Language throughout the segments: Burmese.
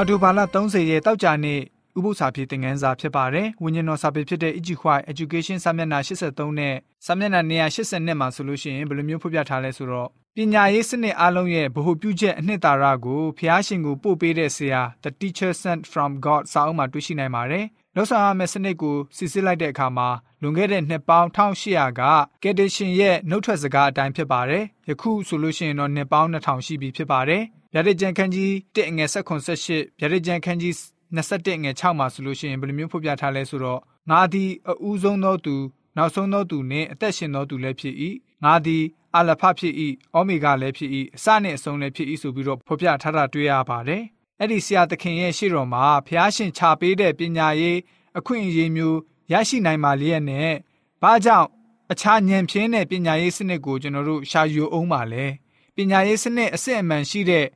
အော်တိုဘာလ30ရက်တောက်ကြနေ့ဥပုသ္စာပြေသင်ခန်းစာဖြစ်ပါတယ်။ဝိညာဉ်တော်စာပေဖြစ်တဲ့ Ejuwai Education စာမျက်နှာ83နဲ့စာမျက်နှာ182မှာဆိုလို့ရှိရင်ဘယ်လိုမျိုးဖော်ပြထားလဲဆိုတော့ပညာရေးစနစ်အလုံးရဲ့ဗဟုပြုချက်အနှစ်သာရကိုဖျားရှင်ကိုပို့ပေးတဲ့ဆရာ The Teacher Sent from God စာအုပ်မှာတွေ့ရှိနိုင်ပါတယ်။လောက်ဆောင်ရမယ့်စနစ်ကိုစစ်စစ်လိုက်တဲ့အခါမှာလွန်ခဲ့တဲ့နှစ်ပေါင်း1800ကကက်ဒရှင်ရဲ့နှုတ်ထွက်စကားအတိုင်းဖြစ်ပါတယ်။ယခုဆိုလို့ရှိရင်တော့နှစ်ပေါင်း2000ရှိပြီဖြစ်ပါတယ်။ ဗျာဒိတ်ကျန်ခန်းကြီး1ငွေ78ဗျာဒိတ်ကျန်ခန်းကြီး21ငွေ6မှာဆိုလို့ရှိရင်ဘယ်လိုမျိုးဖော်ပြထားလဲဆိုတော့ငါသည်အဦးဆုံးသောသူနောက်ဆုံးသောသူနှင့်အသက်ရှင်သောသူလည်းဖြစ်၏ငါသည်အလဖဖြစ်၏အောမီဂါလည်းဖြစ်၏အစနှင့်အဆုံးလည်းဖြစ်၏ဆိုပြီးတော့ဖော်ပြထားတာတွေ့ရပါတယ်အဲ့ဒီဆရာသခင်ရဲ့ရှေ့တော်မှာဖျားရှင်ချပေးတဲ့ပညာရေးအခွင့်အရေးမျိုးရရှိနိုင်ပါလျက်နဲ့ဘာကြောင့်အခြားဉာဏ်ဖြင်းတဲ့ပညာရေးစနစ်ကိုကျွန်တော်တို့ရှာယူအောင်ပါလဲပညာရေးစနစ်အစစ်အမှန်ရှိတဲ့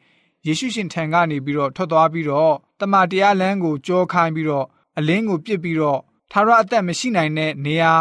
ယေရှုရှင်ထံကနေပြီးတော့ထွက်သွားပြီးတော့တမန်တရားလမ်းကိုကြောခိုင်းပြီးတော့အလင်းကိုပြစ်ပြီးတော့သာရအသက်မရှိနိုင်တဲ့နေရာ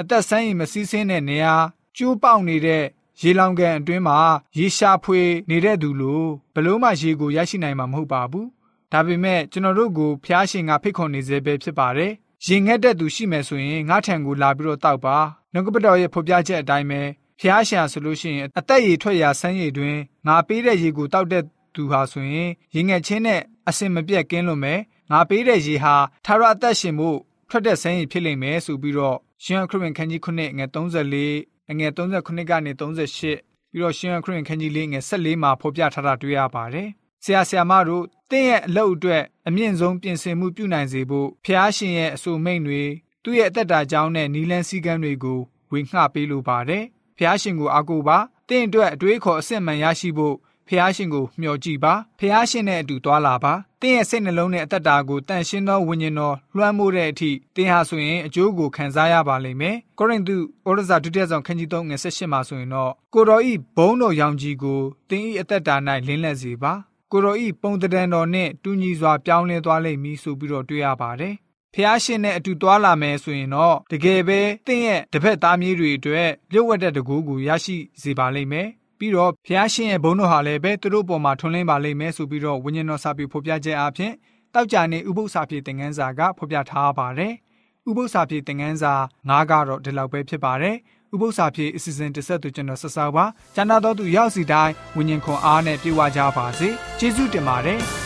အသက်ဆန်းရင်မစည်းစင်းတဲ့နေရာကျိုးပေါက်နေတဲ့ရေလောင်ကန်အတွင်းမှာရေရှာဖွေနေတဲ့သူလိုဘလို့မှရေကိုရရှိနိုင်မှာမဟုတ်ပါဘူးဒါပေမဲ့ကျွန်တော်တို့ကိုဖျားရှင်ကဖိတ်ခေါ်နေစေပဲဖြစ်ပါတယ်ရင်ငတ်တဲ့သူရှိမယ်ဆိုရင်ငါထံကိုလာပြီးတော့တောက်ပါနှုတ်ကပတော်ရဲ့ဖော်ပြချက်အတိုင်းပဲဖျားရှာဆိုလို့ရှိရင်အသက်ရည်ထွက်ရာဆန်းရည်တွင်ငါပေးတဲ့ရေကိုတောက်တဲ့ သူဟာဆိုရင်ရင်ငတ်ချင်းနဲ့အစင်မပြတ်ကင်းလို့မယ်ငါပေးတဲ့ရေဟာထာဝရအသက်ရှင်မှုထွက်တဲ့ဆန်းရည်ဖြစ်လိမ့်မယ်ဆိုပြီးတော့ရှင်ခရစ်ဝင်ခန်းကြီး9ငွေ34ငွေ39ကနေ38ပြီးတော့ရှင်ခရစ်ဝင်ခန်းကြီး4ငွေ14မှာဖော်ပြထားတာတွေ့ရပါတယ်ဆရာဆရာမတို့တင့်ရဲ့အလုပ်အတွက်အမြင့်ဆုံးပြင်ဆင်မှုပြုနိုင်စေဖို့ဖျားရှင်ရဲ့အဆိုမိန့်တွေသူ့ရဲ့အသက်တာကြောင်းနဲ့နီလန်းစည်းကမ်းတွေကိုဝေငှပေးလိုပါတယ်ဖျားရှင်ကိုအားကိုးပါတင့်အတွက်အတွေးခေါ်အစစ်မှန်ရရှိဖို့ ဖះရှင်ကိုမျှော်ကြည့်ပါဖះရှင်နဲ့အတူသွားလာပါတင်းရဲ့စိတ်နှလုံးနဲ့အသက်တာကိုတန်ရှင်းသောဝိညာဉ်တော်လွှမ်းမိုးတဲ့အထိတင်းဟာဆိုရင်အကျိုးကိုခံစားရပါလိမ့်မယ်ကောရိန္သုဩရစာဒုတိယဆောင်ခန်းကြီး3ငွေ18မှာဆိုရင်တော့ကိုတော်ဤဘုန်းတော်ရောင်ကြီးကိုတင်းဤအသက်တာ၌လင်းလက်စေပါကိုတော်ဤပုံတံတော်နှင့်တူညီစွာပြောင်းလဲသွားလိမ့်မည်ဆိုပြီးတော့တွေ့ရပါတယ်ဖះရှင်နဲ့အတူတွာလာမယ်ဆိုရင်တော့တကယ်ပဲတင့်ရဲ့တစ်ဖက်သားမြေးတွေအတွက်ပြုတ်ဝတ်တဲ့တကူကိုရရှိစေပါလိမ့်မယ် ပြီးတော့ဖျားရှင်ရဲ့ဘုန်းတော်ဟာလည်းပဲသူတို့ပေါ်မှာထွန်းလင်းပါလိမ့်မယ်ဆိုပြီးတော့ဝိညာဉ်တော်စာပေဖော်ပြခြင်းအပြင်တောက်ကြနေဥပုသ္စာပြေသင်ခန်းစာကဖော်ပြထားပါတယ်။ဥပုသ္စာပြေသင်ခန်းစာ၅ကတော့ဒီလောက်ပဲဖြစ်ပါတယ်။ဥပုသ္စာပြေအစီအစဉ်တစ်ဆက်သူကျွန်တော်ဆက်ဆောက်ပါ။ကျန်တော်သူရောက်စီတိုင်းဝိညာဉ်ခွန်အားနဲ့ပြေဝကြပါစေ။ကျေးဇူးတင်ပါတယ်။